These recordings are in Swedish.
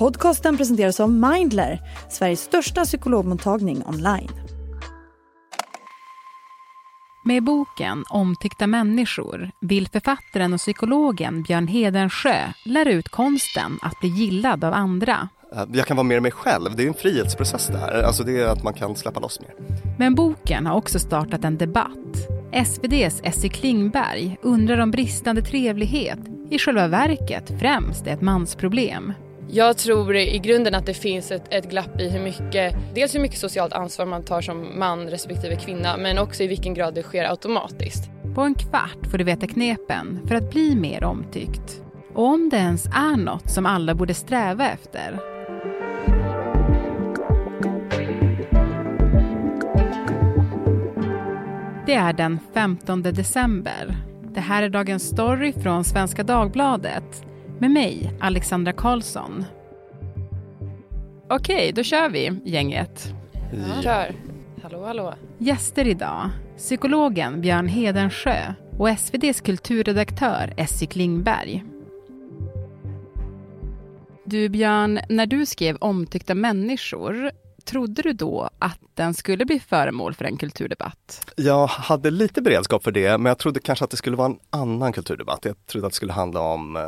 Podcasten presenteras av Mindler, Sveriges största psykologmottagning online. Med boken Omtyckta människor vill författaren och psykologen Björn Hedensjö lära ut konsten att bli gillad av andra. Eh, jag kan vara mer mig själv, det är en frihetsprocess det här. Alltså det är att man kan släppa loss mer. Men boken har också startat en debatt. SVDs Essie Klingberg undrar om bristande trevlighet i själva verket främst är ett mansproblem. Jag tror i grunden att det finns ett, ett, glapp i hur mycket, dels hur mycket socialt ansvar man tar som man respektive kvinna, men också i vilken grad det sker automatiskt. På en kvart får du veta knepen för att bli mer omtyckt. Och om det ens är något som alla borde sträva efter. Det är den 15 december. Det här är dagens story från Svenska Dagbladet med mig, Alexandra Karlsson. Okej, då kör vi, gänget. Ja. Kör. Hallå, hallå. Gäster idag, psykologen Björn Hedensjö och SVDs kulturredaktör Essie Klingberg. Du Björn, när du skrev Omtyckta människor Trodde du då att den skulle bli föremål för en kulturdebatt? Jag hade lite beredskap för det, men jag trodde kanske att det skulle vara en annan kulturdebatt. Jag trodde att det skulle handla om, eh,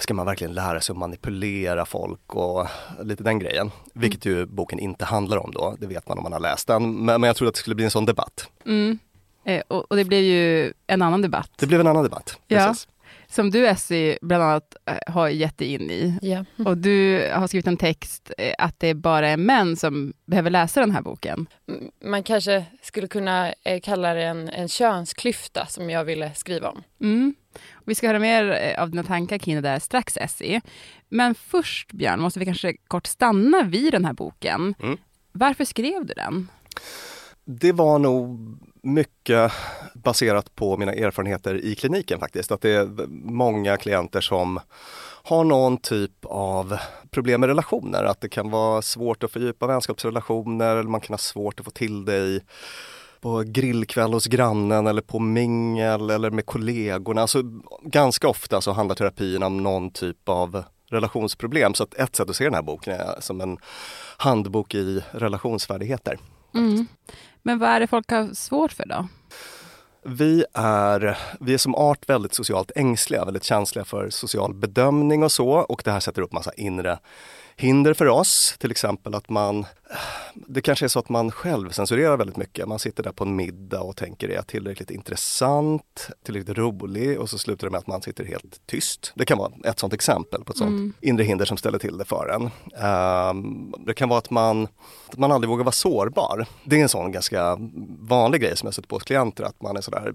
ska man verkligen lära sig att manipulera folk och lite den grejen. Vilket ju boken inte handlar om då, det vet man om man har läst den. Men, jag trodde att det skulle bli en sån debatt. Mm. Eh, och, och, det blev ju en annan debatt. Det blev en annan debatt, precis. Ja som du Essie bland annat eh, har gett dig in i. Yeah. Och du har skrivit en text eh, att det bara är män som behöver läsa den här boken. Man kanske skulle kunna eh, kalla det en, en könsklyfta som jag ville skriva om. Mm. Vi ska höra mer av dina tankar kring det där strax Essie. Men först Björn, måste vi kanske kort stanna vid den här boken. Mm. Varför skrev du den? Det var nog mycket baserat på mina erfarenheter i kliniken faktiskt. Att det är många klienter som har någon typ av problem med relationer. Att det kan vara svårt att fördjupa vänskapsrelationer eller man kan ha svårt att få till det i på grillkväll hos grannen eller på mingel eller med kollegorna. Alltså, ganska ofta så handlar terapin om någon typ av relationsproblem. Så att ett sätt att se den här boken är som en handbok i relationsfärdigheter. Mm. Men vad är det folk har svårt för då? Vi är, vi är som art väldigt socialt ängsliga, väldigt känsliga för social bedömning och så och det här sätter upp massa inre hinder för oss. Till exempel att man, det kanske är så att man själv censurerar väldigt mycket. Man sitter där på en middag och tänker är jag tillräckligt intressant, tillräckligt rolig och så slutar det med att man sitter helt tyst. Det kan vara ett sånt exempel på ett sånt mm. inre hinder som ställer till det för en. Um, det kan vara att man, att man aldrig vågar vara sårbar. Det är en sån ganska vanlig grej som jag sett på hos klienter att man är sådär,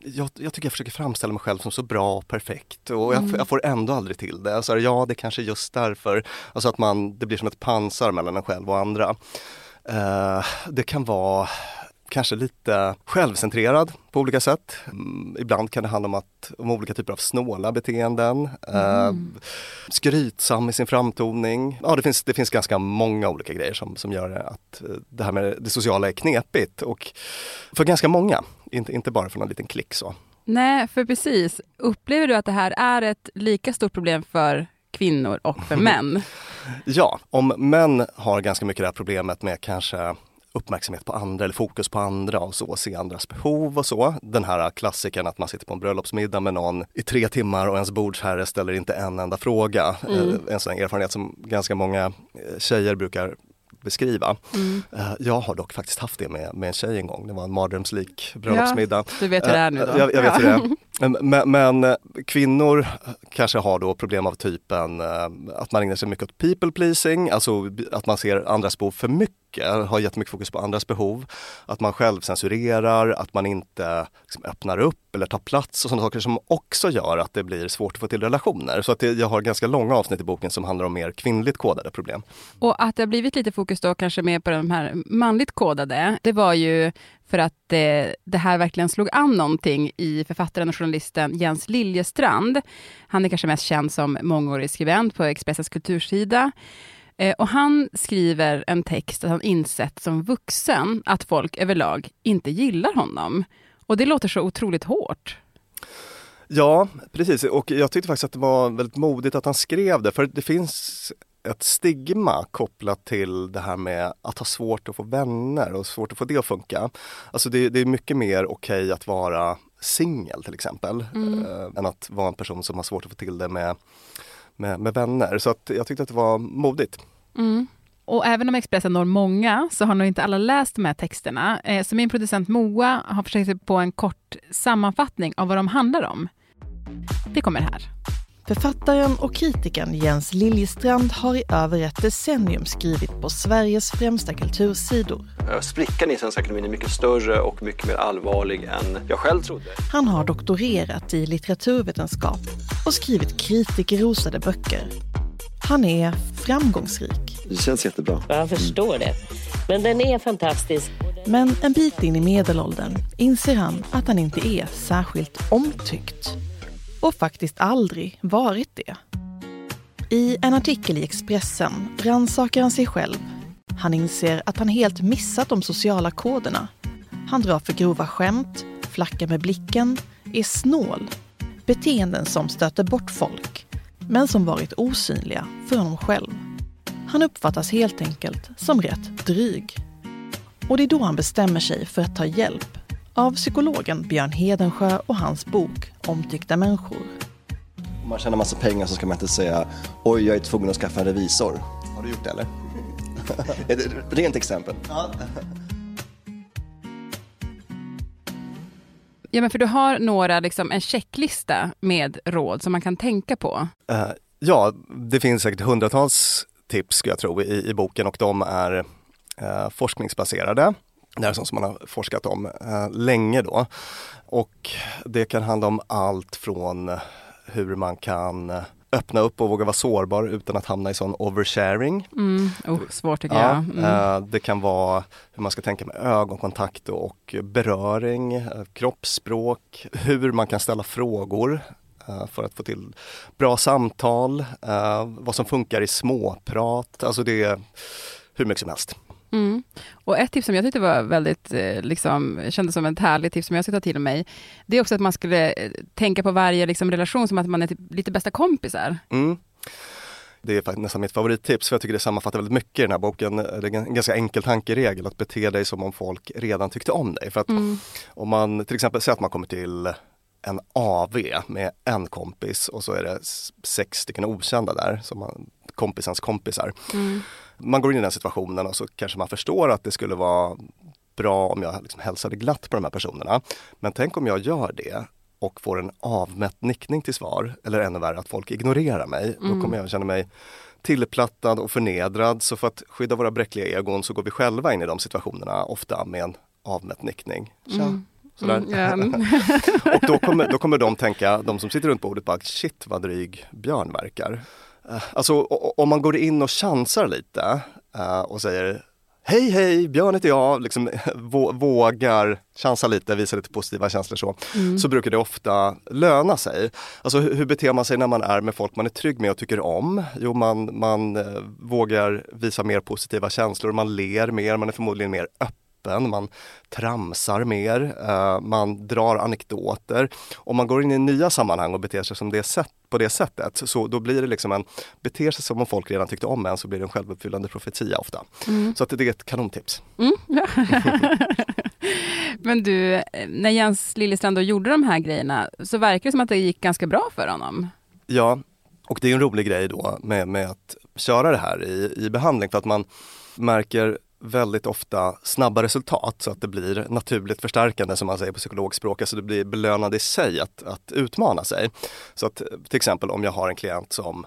jag, jag tycker jag försöker framställa mig själv som så bra och perfekt och jag, mm. jag får ändå aldrig till det. Så här, ja, det är kanske just därför Alltså att man, det blir som ett pansar mellan en själv och andra. Eh, det kan vara kanske lite självcentrerad på olika sätt. Mm, ibland kan det handla om, att, om olika typer av snåla beteenden. Eh, mm. skrytsam i sin framtoning. Ja, det finns, det finns ganska många olika grejer som, som gör att eh, det här med det sociala är knepigt. Och för ganska många, inte, inte bara för någon liten klick så. Nej, för precis. Upplever du att det här är ett lika stort problem för kvinnor och för män. ja, om män har ganska mycket det här problemet med kanske uppmärksamhet på andra eller fokus på andra och så, se andras behov och så. Den här klassikern att man sitter på en bröllopsmiddag med någon i tre timmar och ens bordsherre ställer inte en enda fråga. Mm. Eh, en sån erfarenhet som ganska många eh, tjejer brukar beskriva. Mm. Eh, jag har dock faktiskt haft det med, med en tjej en gång. Det var en mardrömslik bröllopsmiddag. Ja, du vet hur det är nu då. Jag, jag vet hur det är. Men, men, eh, kvinnor kanske har då problem av typen eh, att man ägnar sig mycket åt people pleasing, alltså att man ser andras behov för mycket mycket, har jättemycket fokus på andras behov. Att man själv censurerar, att man inte liksom, öppnar upp eller tar plats och sådana saker som också gör att det blir svårt att få till relationer. Så att det, jag har ganska långa avsnitt i boken som handlar om mer kvinnligt kodade problem. Och att det har blivit lite fokus då kanske mer på de här manligt kodade, det var ju för att det, det, här verkligen slog an någonting i författaren och journalisten Jens Liljestrand. Han är kanske mest känd som mångårig skribent på Expressens kultursida. Eh, och han skriver en text att han insett som vuxen att folk överlag inte gillar honom. Och det låter så otroligt hårt. Ja, precis. Och jag tyckte faktiskt att det var väldigt modigt att han skrev det. För det finns ett stigma kopplat till det här med att ha svårt att få vänner och svårt att få det att funka. Alltså det, det är mycket mer okej okay att vara singel till exempel mm. äh, än att vara en person som har svårt att få till det med, med, med vänner. Så att jag tyckte att det var modigt. Mm. Och även om Expressen når många så har nog inte alla läst de här texterna. Eh, så min producent Moa har försökt sig på en kort sammanfattning av vad de handlar om. Det kommer här. Författaren och kritikern Jens Liljestrand har i över ett decennium skrivit på Sveriges främsta kultursidor. Sprickan i Svenska Akademien är mycket större och mycket mer allvarlig än jag själv trodde. Han har doktorerat i litteraturvetenskap och skrivit kritikerrosade böcker. Han är framgångsrik. Det känns jättebra. Jag förstår det. Men den är fantastisk. Men en bit in i medelåldern inser han att han inte är särskilt omtyckt och faktiskt aldrig varit det. I en artikel i Expressen rannsakar han sig själv. Han inser att han helt missat de sociala koderna. Han drar för grova skämt, flackar med blicken, är snål. Beteenden som stöter bort folk, men som varit osynliga för honom själv. Han uppfattas helt enkelt som rätt dryg. Och det är då han bestämmer sig för att ta hjälp av psykologen Björn Hedensjö och hans bok Omtyckta människor. Om man tjänar massa pengar så ska man inte säga oj, jag är tvungen att skaffa en revisor. Har du gjort det eller? Rent exempel. Ja, men för du har några, liksom, en checklista med råd som man kan tänka på. Uh, ja, det finns säkert hundratals tips ska jag tro i, i boken och de är uh, forskningsbaserade. Det är sånt som man har forskat om eh, länge då. Och det kan handla om allt från hur man kan öppna upp och våga vara sårbar utan att hamna i sån oversharing. Mm. Oh, svårt tycker ja, jag. Mm. Eh, det kan vara hur man ska tänka med ögonkontakt och beröring, eh, kroppsspråk, hur man kan ställa frågor eh, för att få till bra samtal, eh, vad som funkar i småprat, alltså det är hur mycket som helst. Mm. Och ett tips som jag tyckte var väldigt, eh, liksom, kändes som ett härligt tips som jag ska ta till mig, det är också att man skulle eh, tänka på varje liksom, relation som att man är typ lite bästa kompisar. Mm. Det är nästan mitt favorittips för jag tycker det sammanfattar väldigt mycket i den här boken. Det är en ganska enkel tankeregel att bete dig som om folk redan tyckte om dig. För att mm. om man till exempel säger att man kommer till en AV med en kompis och så är det sex stycken okända där, som man, kompisens kompisar. Mm man går in i den situationen och så kanske man förstår att det skulle vara bra om jag liksom hälsade glatt på de här personerna. Men tänk om jag gör det och får en avmätt nickning till svar, eller ännu värre att folk ignorerar mig. Mm. Då kommer jag känna mig tillplattad och förnedrad. Så för att skydda våra bräckliga egon så går vi själva in i de situationerna, ofta med en avmätt nickning. Tja. Mm. Sådär. Mm, och då kommer, då kommer de tänka, de som sitter runt bordet, bara shit vad dryg Björn verkar. Eh, alltså om man går in och chansar lite uh, och säger Hej hej, Björn heter jag, liksom, vågar chansa lite, visa lite positiva känslor så, mm. så brukar det ofta löna sig. Alltså hur, hur beter man sig när man är med folk man är trygg med och tycker om? Jo, man, man uh, vågar visa mer positiva känslor, man ler mer, man är förmodligen mer öppen öppen, man tramsar mer, uh, man drar anekdoter. Om man går in i nya sammanhang och beter sig som det sätt, på det sättet, så då blir det liksom en, beter sig som om folk redan tyckte om en så blir det en självuppfyllande profetia ofta. Mm. Så att det är ett kanontips. Mm. Men du, när Jens Liljestrand då gjorde de här grejerna så verkar det som att det gick ganska bra för honom. Ja, och det är en rolig grej då med, med att köra det här i, i behandling för att man märker väldigt ofta snabba resultat så att det blir naturligt förstärkande som man säger på psykologspråk, alltså det blir belönande i sig att, att utmana sig. Så att till exempel om jag har en klient som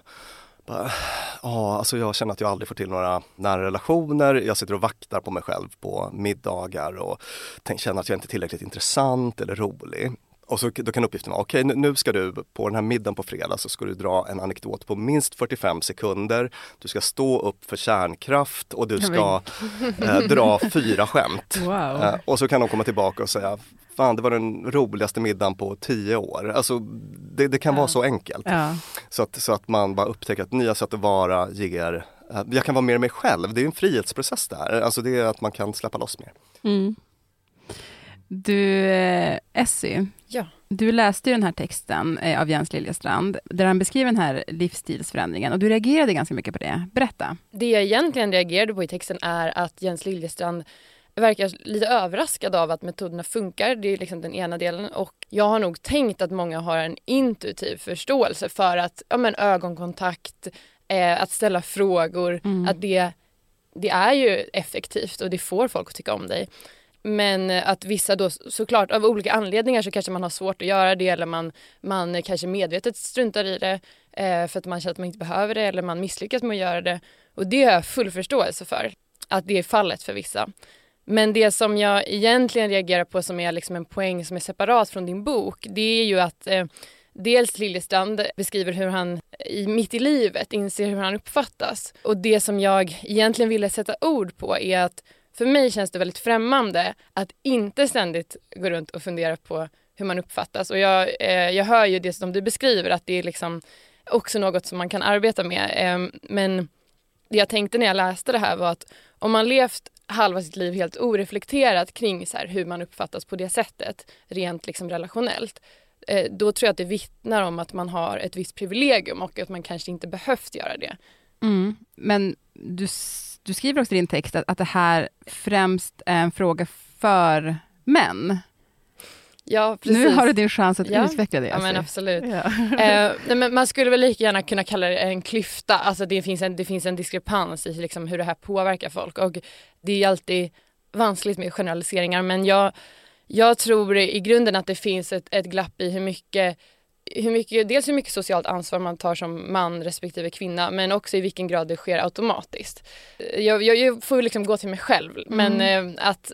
Ja, alltså jag känner att jag aldrig får till några nära relationer. Jag sitter och vaktar på mig själv på middagar och känner att jag inte är tillräckligt intressant eller rolig. Och så, då kan uppgiften vara, okej okay, nu ska du på den här middagen på fredag så ska du dra en anekdot på minst 45 sekunder. Du ska stå upp för kärnkraft och du ska eh, dra fyra skämt. Wow. Eh, och så kan de komma tillbaka och säga, fan det var den roligaste middagen på tio år. Alltså det, det kan ja. vara så enkelt. Ja. Så, att, så att man bara upptäcker att nya sätt att vara ger, eh, jag kan vara mer mig själv. Det är en frihetsprocess där. Alltså det är att man kan släppa loss mer. Mm. Du, eh, Essie, ja. Du läste ju den här texten eh, av Jens Liljestrand, där han beskriver den här livsstilsförändringen och du reagerade ganska mycket på det. Berätta. Det jag egentligen reagerade på i texten är att Jens Liljestrand verkar lite överraskad av att metoderna funkar. Det är liksom den ena delen. Och jag har nog tänkt att många har en intuitiv förståelse för att ja, men ögonkontakt, eh, att ställa frågor, mm. att det, det är ju effektivt och det får folk att tycka om dig. Men eh, att vissa då såklart av olika anledningar så kanske man har svårt att göra det eller man, man eh, kanske medvetet struntar i det eh, för att man känner att man inte behöver det eller man misslyckas med att göra det. Och det har jag full förståelse för, att det är fallet för vissa. Men det som jag egentligen reagerar på som är liksom en poäng som är separat från din bok, det är ju att eh, dels Liljestrand beskriver hur han eh, i, mitt i livet inser hur han uppfattas. Och det som jag egentligen ville sätta ord på är att för mig känns det väldigt främmande att inte ständigt gå runt och fundera på hur man uppfattas. Och jag, eh, jag hör ju det som du beskriver, att det är liksom också något som man kan arbeta med. Eh, men det jag tänkte när jag läste det här var att om man levt halva sitt liv helt oreflekterat kring så här, hur man uppfattas på det sättet, rent liksom relationellt, eh, då tror jag att det vittnar om att man har ett visst privilegium och att man kanske inte behövt göra det. Mm. Men du, du skriver också i din text att, att det här främst är en fråga för män. Ja, precis. Nu har du din chans att ja. utveckla det. Ja, men absolut. Ja. eh, men man skulle väl lika gärna kunna kalla det en klyfta. Alltså det finns en, det finns en diskrepans i liksom hur det här påverkar folk. Och det är alltid vanskligt med generaliseringar, men jag, jag tror i grunden att det finns ett, ett glapp i hur mycket hur mycket, dels hur mycket socialt ansvar man tar som man respektive kvinna men också i vilken grad det sker automatiskt. Jag, jag, jag får liksom gå till mig själv mm. men eh, att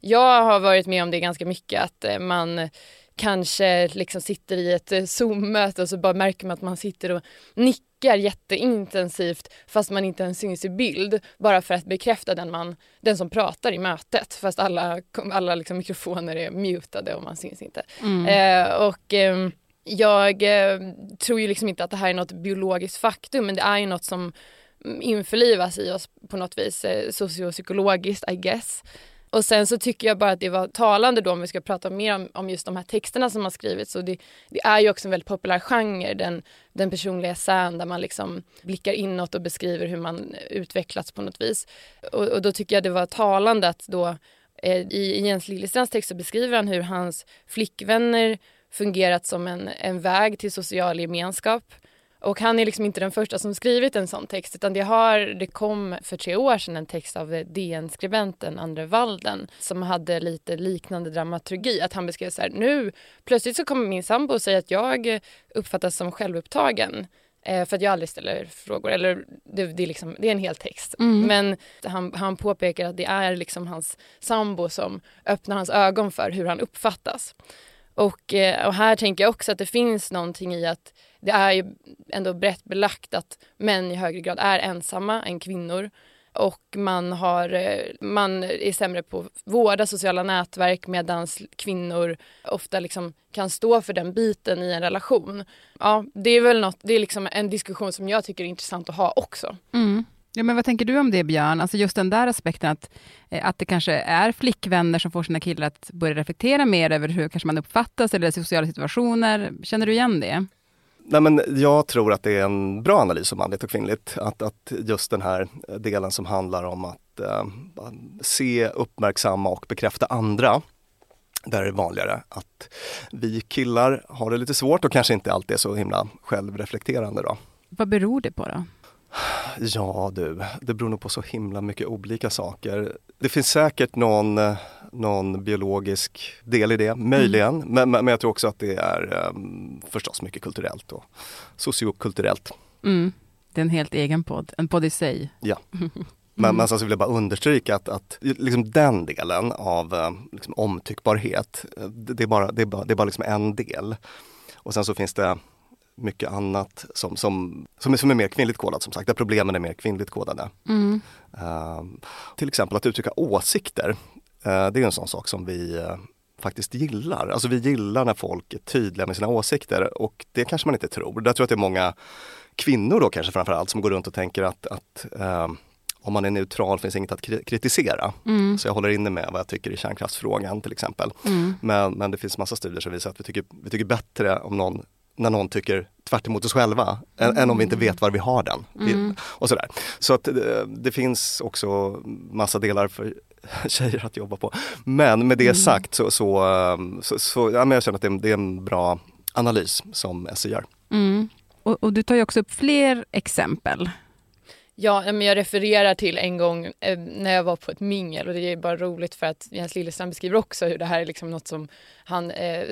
jag har varit med om det ganska mycket att eh, man kanske liksom sitter i ett eh, Zoom-möte och så bara märker man att man sitter och nickar jätteintensivt fast man inte ens syns i bild bara för att bekräfta den, man, den som pratar i mötet fast alla, alla liksom mikrofoner är mutade och man syns inte. Mm. Eh, och eh, jag eh, tror ju liksom inte att det här är något biologiskt faktum men det är ju något som införlivas i oss på något vis eh, sociopsykologiskt I guess. Och sen så tycker jag bara att det var talande då om vi ska prata mer om, om just de här texterna som har skrivits. Så det, det, är ju också en väldigt populär genre, den, den personliga essän där man liksom blickar inåt och beskriver hur man utvecklats på något vis. Och, och då tycker jag det var talande att då eh, i, i Jens Liljestrands text så beskriver han hur hans flickvänner fungerat som en, en väg till social gemenskap. Och han är liksom inte den första som skrivit en sån text utan det, har, det kom för tre år sedan en text av DN-skribenten Andre Walden som hade lite liknande dramaturgi. Att han beskrev så här, nu plötsligt så kommer min sambo och säger att jag uppfattas som självupptagen eh, för att jag aldrig ställer frågor. Eller det, det, är, liksom, det är en hel text. Mm. Men han, han påpekar att det är liksom hans sambo som öppnar hans ögon för hur han uppfattas. Och, eh, och här tänker jag också att det finns någonting i att det är ju ändå brett belagt att män i högre grad är ensamma än kvinnor. Och man, har, eh, man är sämre på att vårda sociala nätverk medan kvinnor ofta liksom kan stå för den biten i en relation. Ja, det är väl något, det är liksom en diskussion som jag tycker är intressant att ha också. Mm. Ja, men vad tänker du om det Björn? Alltså just den där aspekten att, eh, att det kanske är flickvänner som får sina killar att börja reflektera mer över hur kanske man uppfattas eller sociala situationer. Känner du igen det? Nej, men jag tror att det är en bra analys om manligt och kvinnligt. Att, att just den här delen som handlar om att eh, se, uppmärksamma och bekräfta andra. Där är det vanligare att vi killar har det lite svårt och kanske inte alltid är så himla självreflekterande. Då. Vad beror det på då? Ja du, det beror nog på så himla mycket olika saker. Det finns säkert någon, någon biologisk del i det, möjligen. Mm. Men, men jag tror också att det är um, förstås mycket kulturellt och sociokulturellt. Mm. Det är en helt egen podd, en podd i sig. Ja. Men, men sen så vill jag bara understryka att, att liksom den delen av liksom, omtyckbarhet, det är bara, det är bara, det är bara liksom en del. Och sen så finns det mycket annat som, som, som, är, som är mer kvinnligt kodat som sagt, där problemen är mer kvinnligt kodade. Mm. Uh, till exempel att uttrycka åsikter. Uh, det är en sån sak som vi uh, faktiskt gillar. Alltså vi gillar när folk är tydliga med sina åsikter och det kanske man inte tror. Där tror jag att det är många kvinnor då kanske framförallt som går runt och tänker att, att om man är neutral finns inget att kri- kritisera. Mm. Så jag håller inne med vad jag tycker i kärnkraftsfrågan till exempel. Mm. Men, men det finns massa studier som visar att vi tycker, vi tycker bättre om någon när någon tycker tvärt emot oss själva än, än om vi inte vet var vi har den. Mm. och sådär. Så att det, det finns också massa delar för tjejer att jobba på. Men med det Mm. sagt så, så, um, så, så ja, men jag känner att det är, det är en bra analys som SE gör. Mm. Och, och du tar ju också upp fler exempel. Ja, men jag refererar till en gång eh, när jag var på ett mingel och det är bara roligt för att Jens Lillestrand beskriver också hur det här är liksom något som han, eh,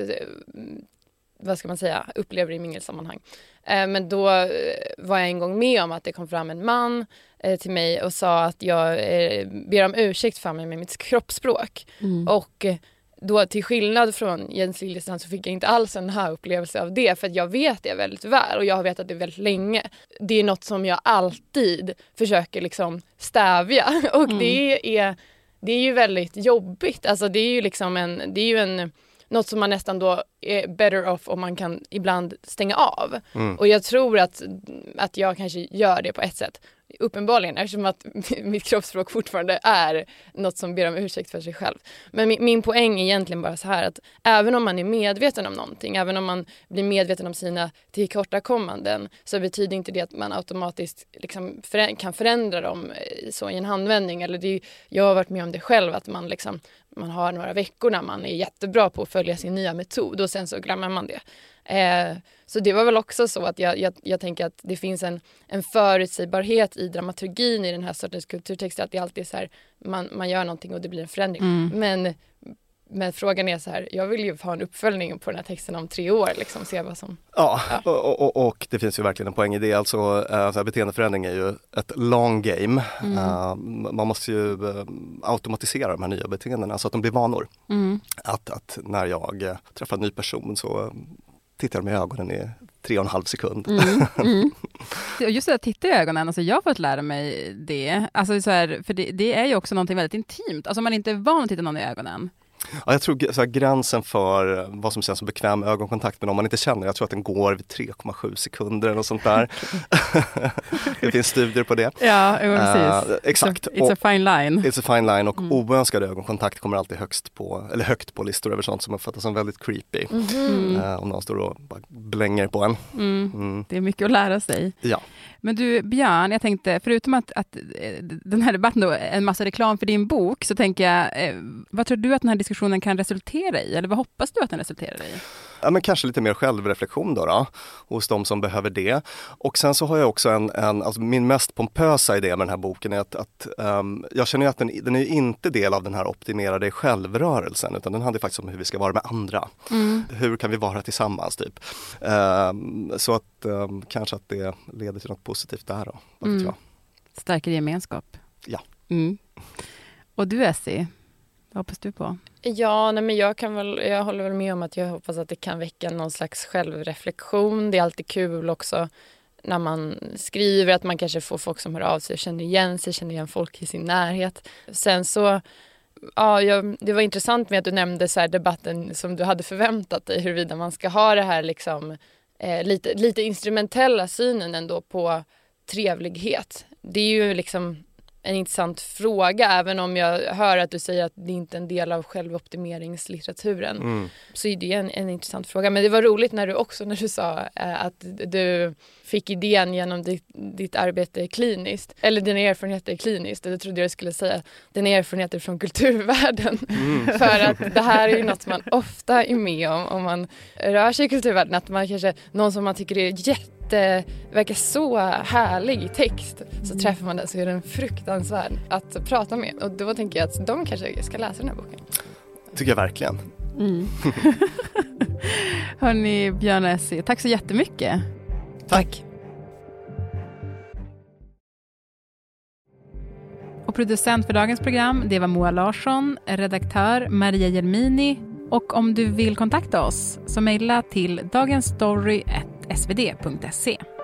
vad ska man säga, upplever i mingelsammanhang. Eh, men då eh, var jag en gång med om att det kom fram en man eh, till mig och sa att jag eh, ber om ursäkt för mig med mitt kroppsspråk. Mm. Och då till skillnad från Jens Liljestrand så fick jag inte alls en här upplevelse av det för att jag vet det väldigt väl och jag har vetat det väldigt länge. Det är något som jag alltid försöker liksom stävja och Mm. det, är, det är ju väldigt jobbigt. Alltså det är ju liksom en, det är ju en något som man nästan då är better off om man kan ibland stänga av. Mm. Och jag tror att, att jag kanske gör det på ett sätt. Uppenbarligen eftersom att mitt kroppsspråk fortfarande är något som ber om ursäkt för sig själv. Men min, min poäng är egentligen bara så här att även om man är medveten om någonting, även om man blir medveten om sina tillkortakommanden så betyder inte det att man automatiskt liksom förä- kan förändra dem eh, så i en handvändning. Eller det är, jag har varit med om det själv att man liksom man har några veckor när man är jättebra på att följa sin nya metod och sen så glömmer man det. Eh, så det var väl också så att jag, jag, jag tänker att det finns en, en förutsägbarhet i dramaturgin i den här sortens kulturtexter. Att det alltid är så här, man, man gör någonting och det blir en förändring. Mm. Men, men frågan är så här, jag vill ju ha en uppföljning på den här texten om tre år, liksom se vad som... Ja, och, och, och det finns ju verkligen en poäng i det. Alltså, så här, beteendeförändring är ju ett long game. Mm. Eh, man måste ju eh, automatisera de här nya beteendena så att de blir vanor. Mm. Att, att när jag träffar en ny person så tittar dem i ögonen i tre och en halv sekund. Mm. Mm. Just det att titta i ögonen, alltså jag har fått lära mig det. Alltså så här, för det, det är ju också någonting väldigt intimt. Alltså man inte är van att titta någon i ögonen. Ja, jag tror så här, gränsen för eh, vad som känns som bekväm ögonkontakt med någon man inte känner, jag tror att den går vid 3,7 sekunder eller sånt där. det finns studier på det. Ja, Eh, exakt. It's a, it's a fine line. It's a fine line och Mm. oönskad ögonkontakt kommer alltid högst på, eller högt på listor över sånt som uppfattas som väldigt creepy. Mm. Eh, om någon står och bara blänger på en. Mm. Mm. Det är mycket att lära sig. Ja. Men du Björn, jag tänkte, förutom att, att den här debatten då, är en massa reklam för din bok, så tänker jag, vad tror du att den här diskussionen kan resultera i? Eller vad hoppas du att den resulterar i? Ja, men kanske lite mer självreflektion då, då hos de som behöver det. Och sen så har jag också en, en alltså min mest pompösa idé med den här boken är att, att ehm, jag känner att den, den är inte del av den här optimera dig själv-rörelsen utan den handlar faktiskt om hur vi ska vara med andra. Hur kan vi vara tillsammans typ. Ehm, så att ehm, kanske att det leder till något positivt där då. Mm. jag. Gemenskap. Ja. Mm. Och du Essie, vad hoppas du på? Ja, nej, men jag, kan väl, jag håller väl med om att jag hoppas att det kan väcka någon slags självreflektion. Det är alltid kul också när man skriver att man kanske får folk som hör av sig och känner igen sig, känner igen folk i sin närhet. Sen så, ja, jag, det var intressant med att du nämnde så här debatten som du hade förväntat dig huruvida man ska ha det här liksom eh, lite, lite instrumentella synen ändå på trevlighet. Det är ju liksom en intressant fråga även om jag hör att du säger att det inte är en del av självoptimeringslitteraturen. Mm. Så är det en, en intressant fråga. Men det var roligt när du också när du sa eh, att du fick idén genom ditt, ditt arbete kliniskt. Eller dina erfarenheter kliniskt. Då trodde jag skulle säga dina erfarenheter från kulturvärlden. För att det här är ju något man ofta är med om om man rör sig i kulturvärlden. Att man kanske, någon som man tycker är jätte, verkar så härlig i text. Så träffar man den så är den fruktansvärd att prata med. Och då tänker jag att de kanske ska läsa den här boken. Tycker jag verkligen. Mm. Hörni, Björn och Essie, tack så jättemycket. Tack. Och producent för dagens program, det var Moa Larsson, redaktör Maria Jelmini och om du vill kontakta oss så mejla till svd.se